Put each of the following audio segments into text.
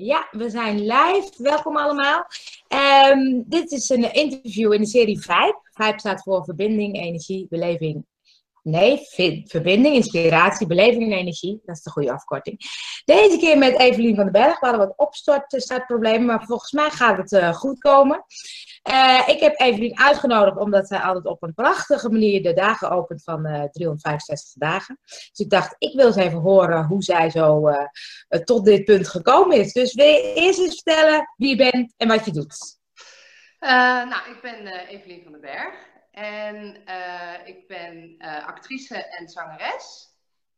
Ja, we zijn live. Welkom allemaal. Ehm, dit is een interview in de serie Vibe. Vibe staat voor verbinding, energie, beleving. Nee, verbinding, inspiratie, beleving en energie. Dat is de goede afkorting. Deze keer met Evelien van den Berg. We hadden wat opstartproblemen, maar volgens mij gaat het uh, goed komen. Uh, ik heb Evelien uitgenodigd omdat zij altijd op een prachtige manier de dagen opent van uh, eh, 365 dagen. Dus ik dacht, ik wil eens even horen hoe zij zo tot dit punt gekomen is. Dus wil eerst eens vertellen wie je bent en wat je doet? nou, ik ben Evelien van den Berg en ik ben actrice en zangeres.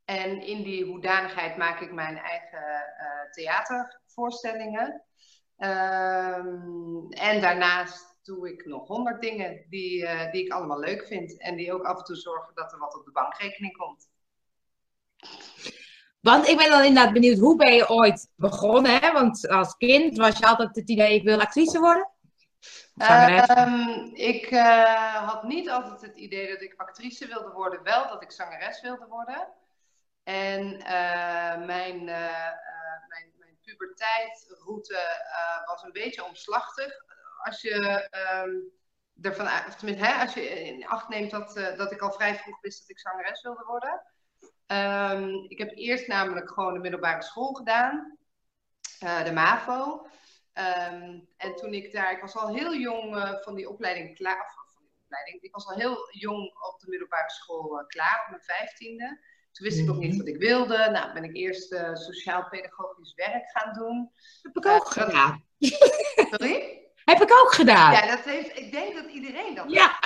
En in die hoedanigheid maak ik mijn eigen theatervoorstellingen. Um, en daarnaast doe ik nog honderd dingen die, die ik allemaal leuk vind. En die ook af en toe zorgen dat er wat op de bankrekening komt. Want ik ben dan inderdaad benieuwd, hoe ben je ooit begonnen? Hè? Want als kind was je altijd het idee, ik wil actrice worden? Um, ik uh, had niet altijd het idee dat ik actrice wilde worden, wel dat ik zangeres wilde worden. En uh, mijn, mijn, mijn puberteitroute was een beetje omslachtig als je um, ervan of tenminste, hè, als je in acht neemt dat, uh, dat ik al vrij vroeg wist dat ik zangeres wilde worden. Um, ik heb eerst namelijk gewoon de middelbare school gedaan, uh, de MAVO. Um, en toen ik daar, ik was al heel jong uh, van die opleiding klaar, of van die opleiding, ik was al heel jong op de middelbare school klaar, op mijn vijftiende. Toen wist ik nog niet mhm. wat ik wilde. Nou, ben ik eerst sociaal-pedagogisch werk gaan doen. Heb ik ook gedaan. Sorry? Heb ik ook gedaan. Ja, dat heeft, ik denk dat iedereen dat ja.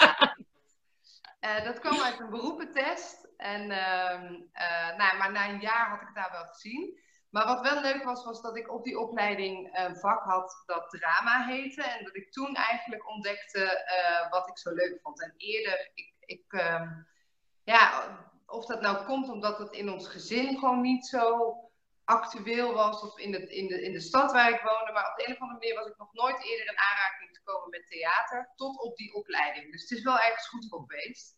Uh, dat kwam uit een beroepentest. En, uh, nou, maar na een jaar had ik het daar wel gezien. Maar wat wel leuk was, was dat ik op die opleiding een vak had dat drama heette. En dat ik toen eigenlijk ontdekte uh, wat ik zo leuk vond. En eerder, ik, ik um, ja, of dat nou komt omdat het in ons gezin gewoon niet zo actueel was of in, het, in, de, in de stad waar ik woonde. Maar op de een of andere manier was ik nog nooit eerder in aanraking gekomen met theater, tot op die opleiding. Dus het is wel ergens goed voor geweest.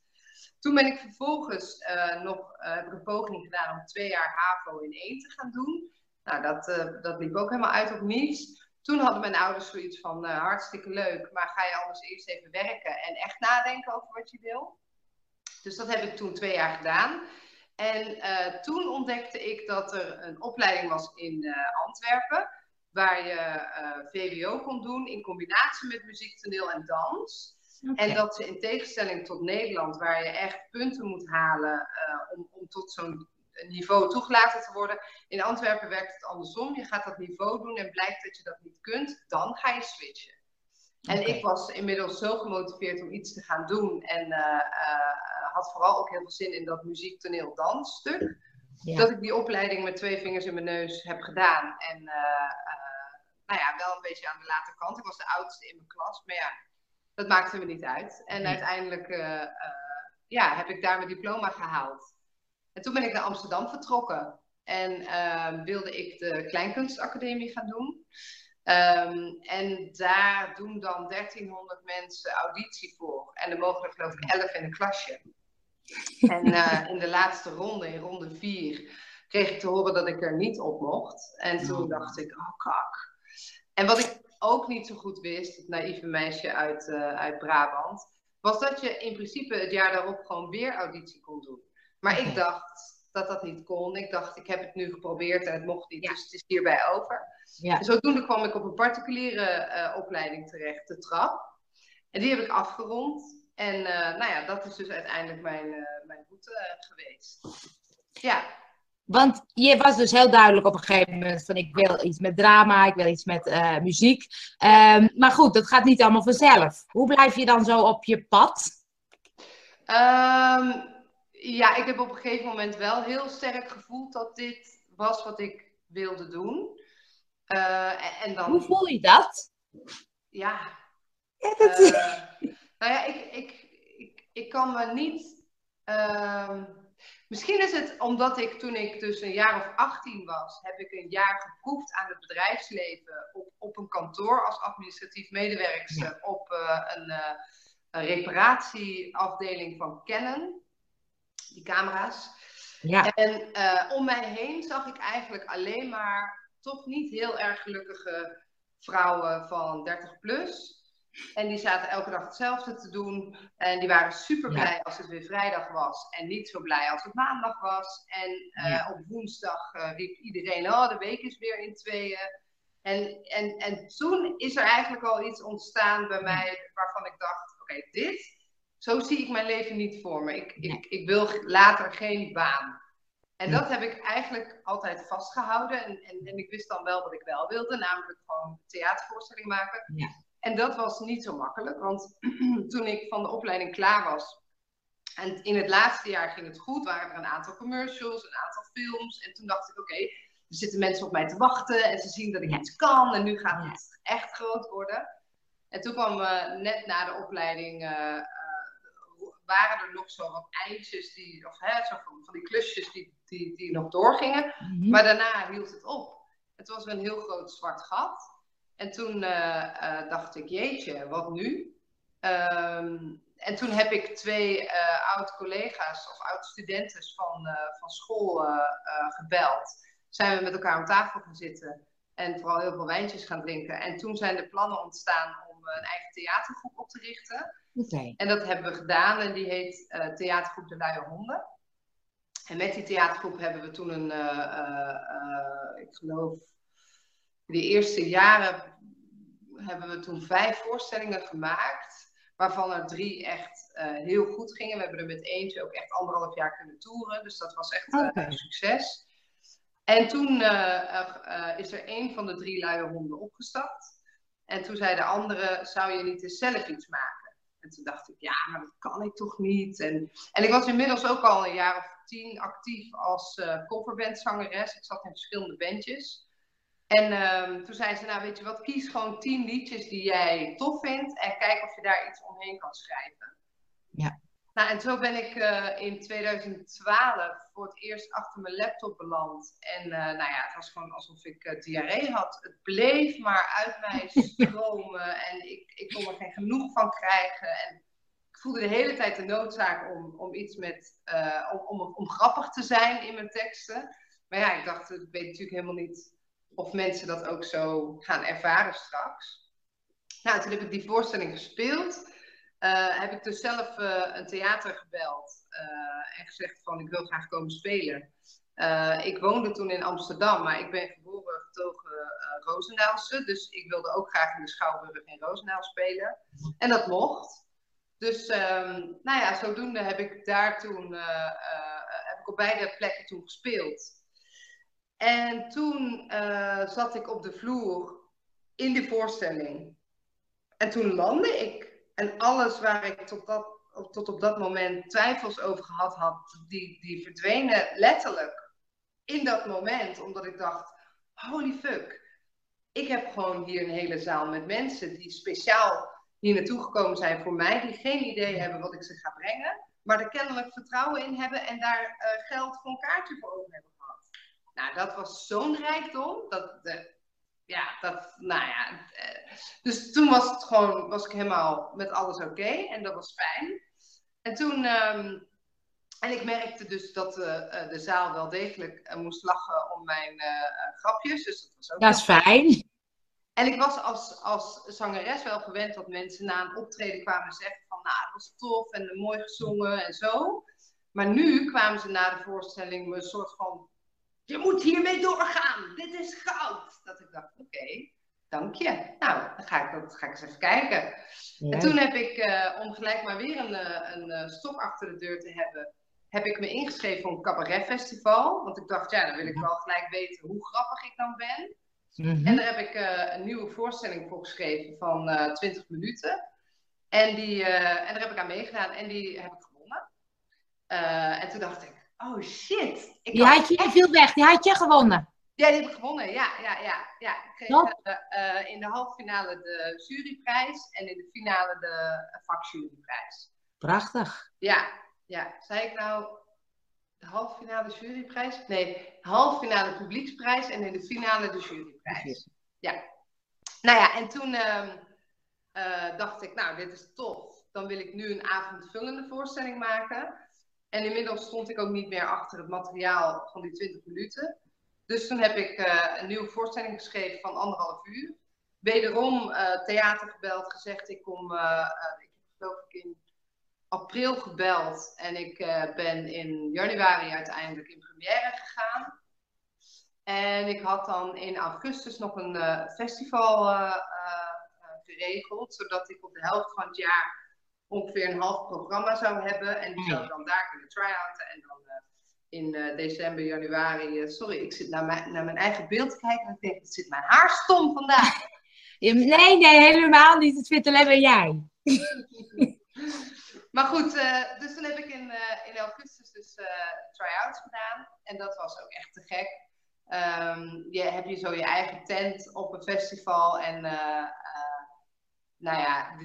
Toen ben ik vervolgens uh, nog ik een poging gedaan om twee jaar HAVO in één te gaan doen. Nou, dat, uh, dat liep ook helemaal uit op niets. Toen hadden mijn ouders zoiets van hartstikke leuk, maar ga je anders eerst even werken en echt nadenken over wat je wil. Dus dat heb ik toen twee jaar gedaan. En toen ontdekte ik dat er een opleiding was in Antwerpen, waar je uh, VWO kon doen in combinatie met muziek, toneel en dans. Okay. En dat ze in tegenstelling tot Nederland, waar je echt punten moet halen om, om tot zo'n niveau toegelaten te worden, in Antwerpen werkt het andersom. Je gaat dat niveau doen en blijkt dat je dat niet kunt, dan ga je switchen. En okay. ik was inmiddels zo gemotiveerd om iets te gaan doen en had vooral ook heel veel zin in dat muziek, toneel, dans stuk. Ja. Dat ik die opleiding met twee vingers in mijn neus heb gedaan. En nou ja, wel een beetje aan de late kant. Ik was de oudste in mijn klas, maar ja, dat maakte me niet uit. En nee. uiteindelijk uh, ja, heb ik daar mijn diploma gehaald. En toen ben ik naar Amsterdam vertrokken. En ehm, wilde ik de Kleinkunstacademie gaan doen. Um, en daar doen dan 1300 mensen auditie voor. En er mogen er geloof ik 11 in een klasje. En uh, in de laatste ronde, in ronde 4, kreeg ik te horen dat ik er niet op mocht. En toen oh. dacht ik, oh kak. En wat ik ook niet zo goed wist, het naïeve meisje uit, uh, uit Brabant, was dat je in principe het jaar daarop gewoon weer auditie kon doen. Maar okay. ik dacht dat dat niet kon. Ik dacht, ik heb het nu geprobeerd en het mocht niet, ja. dus het is hierbij over. Ja. En zodoende kwam ik op een particuliere uh, opleiding terecht, de trap. En die heb ik afgerond. En uh, nou ja, dat is dus uiteindelijk mijn, mijn route geweest. Ja. Want je was dus heel duidelijk op een gegeven moment van ik wil iets met drama, ik wil iets met muziek. Um, maar goed, dat gaat niet allemaal vanzelf. Hoe blijf je dan zo op je pad? Um, ja, ik heb op een gegeven moment wel heel sterk gevoeld dat dit was wat ik wilde doen. en dan... Hoe voel je dat? Ja. ja dat... Nou ja, ik, ik, ik, ik kan me niet. Uh, misschien is het omdat ik toen ik dus een jaar of 18 was, heb ik een jaar geproefd aan het bedrijfsleven op, op een kantoor als administratief medewerker ja. op uh, een, uh, een, reparatieafdeling van Canon, die camera's. Ja. En uh, om mij heen zag ik eigenlijk alleen maar toch niet heel erg gelukkige vrouwen van 30 plus. En die zaten elke dag hetzelfde te doen. En die waren super blij als het weer vrijdag was. En niet zo blij als het maandag was. En uh, op woensdag uh, riep iedereen: Oh, de week is weer in tweeën. En, en, en toen is er eigenlijk al iets ontstaan bij mij waarvan ik dacht: Oké, dit, zo zie ik mijn leven niet voor me. Ik, ik, ik wil later geen baan. En dat heb ik eigenlijk altijd vastgehouden. En, en, en, ik wist dan wel wat ik wel wilde, namelijk gewoon theatervoorstelling maken. Ja. En dat was niet zo makkelijk, want toen ik van de opleiding klaar was, en in het laatste jaar ging het goed, waren er een aantal commercials, een aantal films. En toen dacht ik, oké, er zitten mensen op mij te wachten en ze zien dat ik iets kan en nu gaat het echt groot worden. En toen kwam uh, net na de opleiding, uh, waren er nog zo wat eindjes, die, of hè, zo van, van die klusjes die, die, die nog doorgingen. Mhm. Maar daarna hield het op. Het was een heel groot zwart gat. En toen uh, dacht ik, jeetje, wat nu? Ehm, en toen heb ik twee uh, oud-collega's of oud-studenten van, van school gebeld. Zijn we met elkaar om tafel gaan zitten en vooral heel veel wijntjes gaan drinken. En toen zijn de plannen ontstaan om een eigen theatergroep op te richten. Okay. En dat hebben we gedaan en die heet Theatergroep De Luie Honden. En met die theatergroep hebben we toen een, ik geloof, de eerste jaren hebben we toen vijf voorstellingen gemaakt, waarvan er drie echt uh, heel goed gingen. We hebben er met eentje ook echt anderhalf jaar kunnen toeren, dus dat was echt uh, een succes. En toen uh, is er één van de drie luie honden opgestapt. En toen zei de andere, zou je niet eens zelf iets maken? En toen dacht ik, ja, maar dat kan ik toch niet. En, en ik was inmiddels ook al een jaar of tien actief als coverbandzangeres. Ik zat in verschillende bandjes. En um, toen zei ze, nou weet je wat, kies gewoon tien liedjes die jij tof vindt en kijk of je daar iets omheen kan schrijven. Ja. Nou, en zo ben ik uh, in 2012 voor het eerst achter mijn laptop beland. En uh, nou ja, het was gewoon alsof ik uh, diarree had. Het bleef maar uit mij stromen en ik, ik kon er geen genoeg van krijgen. En ik voelde de hele tijd de noodzaak om, om iets met, om, om, om grappig te zijn in mijn teksten. Maar ja, ik dacht, ik weet natuurlijk helemaal niet of mensen dat ook zo gaan ervaren straks. Nou, toen heb ik die voorstelling gespeeld. Uh, heb ik dus zelf uh, een theater gebeld uh, en gezegd van ik wil graag komen spelen. ik woonde toen in Amsterdam, maar ik ben geboren getogen Roosendaalse. Dus ik wilde ook graag in de Schouwburg in Roosendaal spelen. En dat mocht. Dus um, nou ja, zodoende heb ik daar toen, heb ik op beide plekken toen gespeeld. En toen uh, zat ik op de vloer in de voorstelling. En toen landde ik. En alles waar ik tot, dat, tot op dat moment twijfels over gehad had, die, die verdwenen letterlijk in dat moment. Omdat ik dacht, holy fuck. Ik heb gewoon hier een hele zaal met mensen die speciaal hier naartoe gekomen zijn voor mij. Die geen idee hebben wat ik ze ga brengen. Maar er kennelijk vertrouwen in hebben en daar uh, geld voor een kaartje voor over hebben nou, dat was zo'n rijkdom. Dat, de, ja, dat, nou ja. Eh, dus toen was het gewoon, was ik helemaal met alles oké. en dat was fijn. En toen, um, en ik merkte dus dat uh, de zaal wel degelijk moest lachen om mijn grapjes. Dus dat was ook. Dat is fijn. En ik was als, als zangeres wel gewend dat mensen na een optreden kwamen zeggen van, nou, dat was tof en mooi gezongen en zo. Maar nu kwamen ze na de voorstelling me een soort van je moet hiermee doorgaan. Dit is goud. Dat ik dacht, oké, dank je. Nou, dan ga ik, dat, ga ik eens even kijken. En toen heb ik, uh, om gelijk maar weer een, eh, een, eh, stok achter de deur te hebben, heb ik me ingeschreven voor een cabaretfestival. Want ik dacht, ja, dan wil ik wel gelijk weten hoe grappig ik dan ben. Mhm. En daar heb ik een nieuwe voorstelling voor geschreven van uh, 20 minuten. En, die, en daar heb ik aan meegedaan en die heb ik gewonnen. en toen dacht ik, Oh shit. Ik die had je, viel weg, die had je gewonnen. Ja, die heb ik gewonnen, ja. ja, ja, ja. Ik kreeg uh, in de halve finale de juryprijs en in de finale de vakjuryprijs. Prachtig. Ja, ja. Zei ik nou de halve finale juryprijs? Nee, de halve finale publieksprijs en in de finale de juryprijs. Ja. Nou ja, en toen uh, uh, dacht ik, nou, dit is tof. Dan wil ik nu een avondvullende voorstelling maken. En inmiddels stond ik ook niet meer achter het materiaal van die 20 minuten. Dus toen heb ik een nieuwe voorstelling geschreven van anderhalf uur. Wederom theater gebeld, gezegd ik kom, ik heb geloof ik in april gebeld en ik ben in januari uiteindelijk in première gegaan. En ik had dan in augustus nog een uh, festival uh, uh, geregeld, zodat ik op de helft van het jaar ongeveer een half programma zou hebben. En die zou dan daar kunnen try-outen. En dan in december, januari. sorry, ik zit naar mijn, naar mijn eigen beeld te kijken en ik denk, het zit mijn haar stom vandaag. nee, nee, helemaal niet. Het vindt alleen maar jij. maar goed, dus toen heb ik in, in augustus dus try-outs gedaan. En dat was ook echt te gek. Um, je, heb je zo je eigen tent op een festival en nou ja,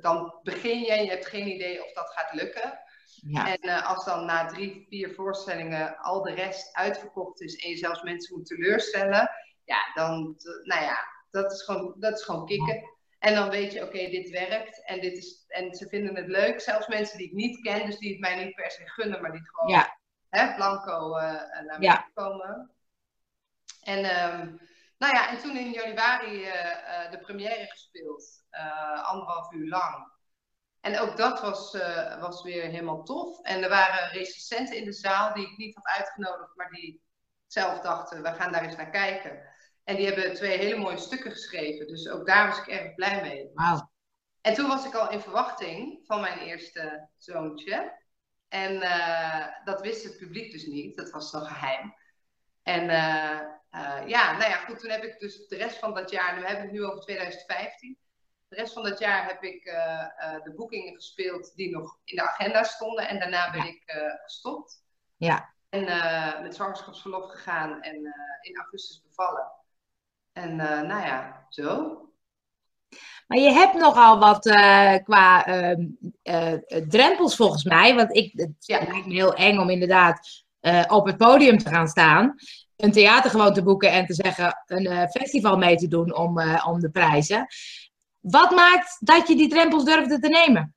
dan begin je en je hebt geen idee of dat gaat lukken. Ja. En uh, als dan na drie, vier voorstellingen al de rest uitverkocht is en je zelfs mensen moet teleurstellen, ja, dan, nou ja, dat is gewoon, dat is gewoon kicken. En dan weet je, oké, dit werkt en, dit is, en ze vinden het leuk. Zelfs mensen die ik niet ken, dus die het mij niet per se gunnen, maar die gewoon ja. hè, blanco naar me ja. komen. En, um, nou ja, en toen in januari uh, uh, de première gespeeld, uh, anderhalf uur lang. En ook dat was, was weer helemaal tof. En er waren recensenten in de zaal die ik niet had uitgenodigd, maar die zelf dachten, we gaan daar eens naar kijken. En die hebben twee hele mooie stukken geschreven. Dus ook daar was ik erg blij mee. Wow. En toen was ik al in verwachting van mijn eerste zoontje. En dat wist het publiek dus niet. Dat was nog geheim. En uh, ja, nou ja, goed, toen heb ik dus de rest van dat jaar, we hebben het nu over 2015. De rest van dat jaar heb ik uh, de boekingen gespeeld die nog in de agenda stonden. En daarna ben ik gestopt. Ja. En met zwangerschapsverlof gegaan en in augustus bevallen. En nou ja, zo. Maar je hebt nogal wat qua ehm, drempels volgens mij. Want ik, het ja. lijkt me heel eng om inderdaad op het podium te gaan staan een theater gewoon te boeken en te zeggen een uh, festival mee te doen om, uh, om de prijzen. Wat maakt dat je die drempels durfde te nemen?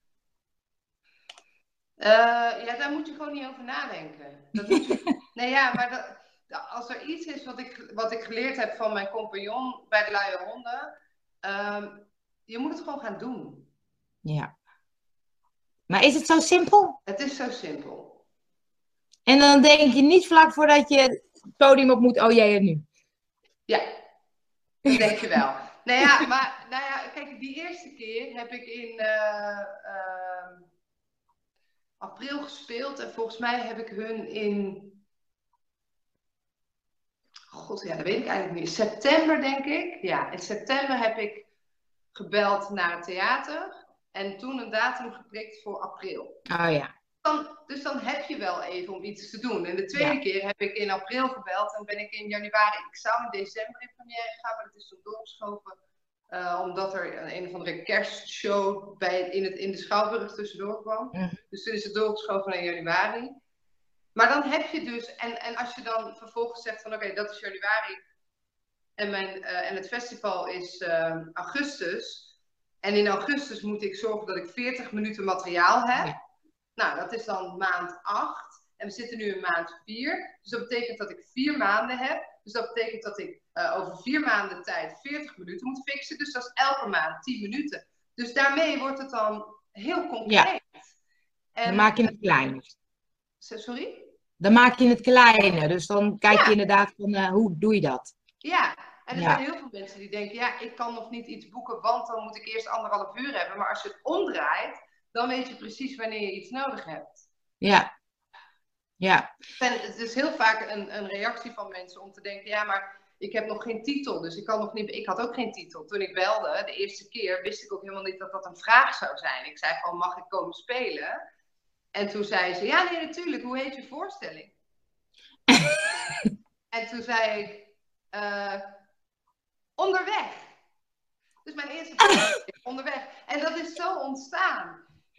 Ja, daar moet je gewoon niet over nadenken. Dat je... nee, ja, maar dat, als er iets is wat ik, wat ik geleerd heb van mijn compagnon bij de luie honden, um, je moet het gewoon gaan doen. Ja. Maar is het zo simpel? Het is zo simpel. En dan denk je niet vlak voordat je podium op moet, oh jij er nu. Ja, dat denk je wel. nou ja, maar nou ja, kijk, die eerste keer heb ik in uh, uh, april gespeeld en volgens mij heb ik hun in. God, ja, dat weet ik eigenlijk niet. September, denk ik. Ja, in september heb ik gebeld naar het theater en toen een datum geprikt voor april. Oh ja dus dan heb je wel even om iets te doen. En de tweede keer heb ik in april gebeld en ben ik in januari. Ik zou in december in première gaan, maar dat is toen doorgeschoven. Uh, omdat er een, een of andere kerstshow bij, in, het, in de Schouwburg tussendoor kwam. Dus toen is het doorgeschoven naar januari. Maar dan heb je dus, en, en als je dan vervolgens zegt van oké, dat is januari. En, mijn, uh, en het festival is uh, augustus. En in augustus moet ik zorgen dat ik 40 minuten materiaal heb. Nou, dat is dan maand 8. En we zitten nu in maand 4. Dus dat betekent dat ik vier maanden heb. Dus dat betekent dat ik uh, over vier maanden tijd 40 minuten moet fixen. Dus dat is elke maand 10 minuten. Dus daarmee wordt het dan heel concreet. Ja. En, dan maak je het kleiner. Sorry? Dan maak je het kleiner. Dus dan kijk je inderdaad van uh, hoe doe je dat? Ja, en er zijn heel veel mensen die denken, ja, ik kan nog niet iets boeken, want dan moet ik eerst anderhalf uur hebben. Maar als je het omdraait, dan weet je precies wanneer je iets nodig hebt. Ja. Ja. En het is heel vaak een, een reactie van mensen om te denken, ja, maar ik heb nog geen titel, dus ik kan nog niet. Ik had ook geen titel. Toen ik belde, de eerste keer, wist ik ook helemaal niet dat dat een vraag zou zijn. Ik zei gewoon, mag ik komen spelen? En toen zei ze, ja, nee, natuurlijk. Hoe heet je voorstelling? en toen zei ik, uh, onderweg. Dus mijn eerste vraag is onderweg. En dat is zo ontstaan.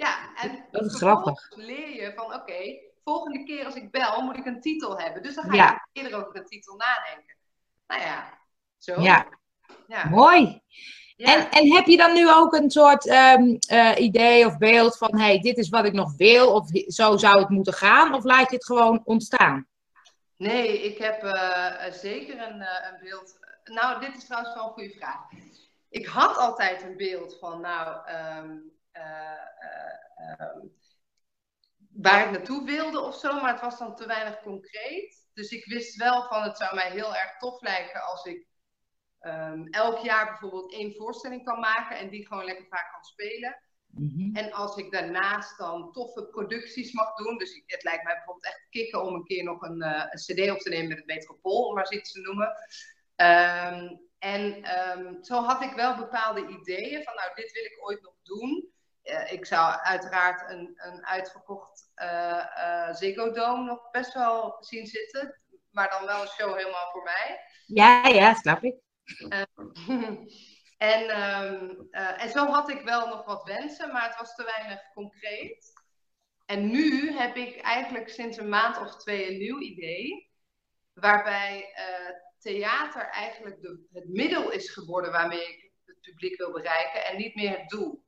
Ja, en dat is grappig. leer je van oké, volgende keer als ik bel moet ik een titel hebben. Dus dan ga je eerder over de titel nadenken. Nou ja, zo. Ja, ja. mooi. En, en heb je dan nu ook een soort um, uh, idee of beeld van, hey, dit is wat ik nog wil, of zo zou het moeten gaan, of laat je het gewoon ontstaan? Nee, ik heb uh, zeker een, uh, een, beeld. Nou, dit is trouwens wel een goede vraag. Ik had altijd een beeld van, nou, um, uh, waar ik naartoe wilde of zo, maar het was dan te weinig concreet. Dus ik wist wel van, het zou mij heel erg tof lijken als ik um, elk jaar bijvoorbeeld één voorstelling kan maken en die gewoon lekker vaak kan spelen. Mhm. En als ik daarnaast dan toffe producties mag doen, dus het lijkt mij bijvoorbeeld echt kicken om een keer nog een, uh, een CD op te nemen met het Metropool, om maar zoiets te noemen. Um, en um, zo had ik wel bepaalde ideeën van, nou, dit wil ik ooit nog doen. Uh, ik zou uiteraard een, een uitverkocht uh, uh, Ziggo Dome nog best wel zien zitten, maar dan wel een show helemaal voor mij. Ja, ja, snap ik. En, um, uh, en zo had ik wel nog wat wensen, maar het was te weinig concreet. En nu heb ik eigenlijk sinds een maand of twee een nieuw idee. Waarbij uh, theater eigenlijk de, het middel is geworden waarmee ik het publiek wil bereiken en niet meer het doel.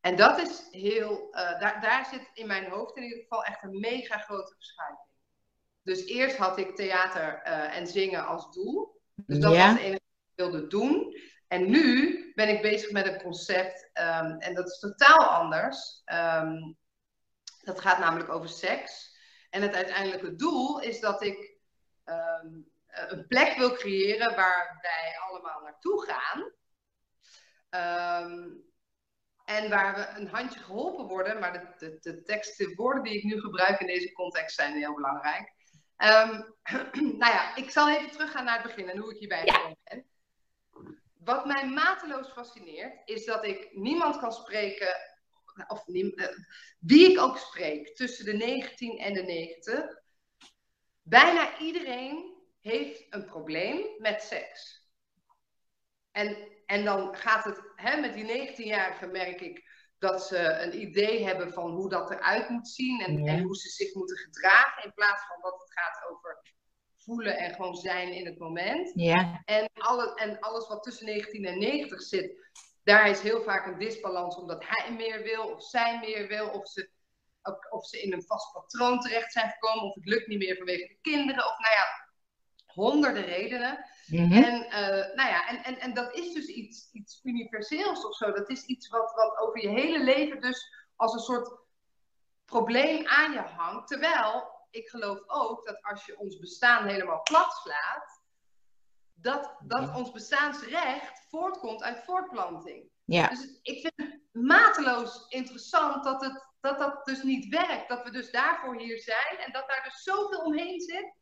En dat is heel, uh, daar, daar zit in mijn hoofd in ieder geval echt een mega grote verschuiving. Dus eerst had ik theater en zingen als doel. Dus dat ja. was het enige wat ik wilde doen. En nu ben ik bezig met een concept um, en dat is totaal anders. Um, dat gaat namelijk over seks. En het uiteindelijke doel is dat ik um, een plek wil creëren waar wij allemaal naartoe gaan. En waar we een handje geholpen worden, maar de, de, de woorden die ik nu gebruik in deze context zijn heel belangrijk. nou ja, ik zal even teruggaan naar het begin en hoe ik hierbij gekomen ben. Wat mij mateloos fascineert, is dat ik niemand kan spreken, of eh, wie ik ook spreek, tussen de 19 en de 90. Bijna iedereen heeft een probleem met seks. En, en dan gaat het, hè, met die 19-jarigen merk ik dat ze een idee hebben van hoe dat eruit moet zien en, en hoe ze zich moeten gedragen, in plaats van dat het gaat over voelen en gewoon zijn in het moment. Ja. En, alle, en alles wat tussen 19 en 90 zit, daar is heel vaak een disbalans omdat hij meer wil of zij meer wil. Of ze, of ze in een vast patroon terecht zijn gekomen of het lukt niet meer vanwege de kinderen. Of nou ja, honderden redenen. Mm -hmm. En, uh, nou ja, en, en, en dat is dus iets, iets universeels of zo. Dat is iets wat, wat over je hele leven dus als een soort probleem aan je hangt. Terwijl ik geloof ook dat als je ons bestaan helemaal plat slaat, dat, dat ons bestaansrecht voortkomt uit voortplanting. Ja. Dus ik vind het mateloos interessant dat, het, dat dat dus niet werkt. Dat we dus daarvoor hier zijn en dat daar dus zoveel omheen zit,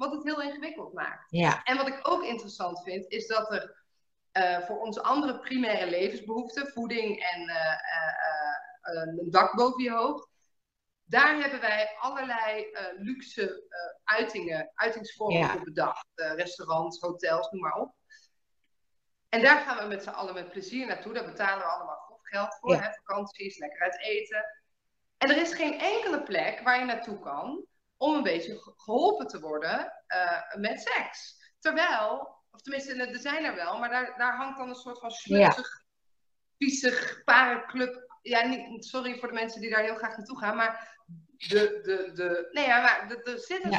wat het heel ingewikkeld maakt. Ja. En wat ik ook interessant vind, is dat er uh, voor onze andere primaire levensbehoeften, voeding en uh, uh, een dak boven je hoofd, daar hebben wij allerlei luxe uitingen, uitingsvormen ja. voor bedacht. Restaurants, hotels, noem maar op. En daar gaan we met z'n allen met plezier naartoe. Daar betalen we allemaal goed geld voor. Ja. Hè? Vakanties, lekker uit eten. En er is geen enkele plek waar je naartoe kan om een beetje geholpen te worden met seks. Terwijl, of tenminste, er zijn er wel, maar daar, daar hangt dan een soort van schmutzig, ja. viezig parenclub ja, niet, sorry voor de mensen die daar heel graag naartoe gaan, maar de, de, de, nee, ja, maar er zit een ja.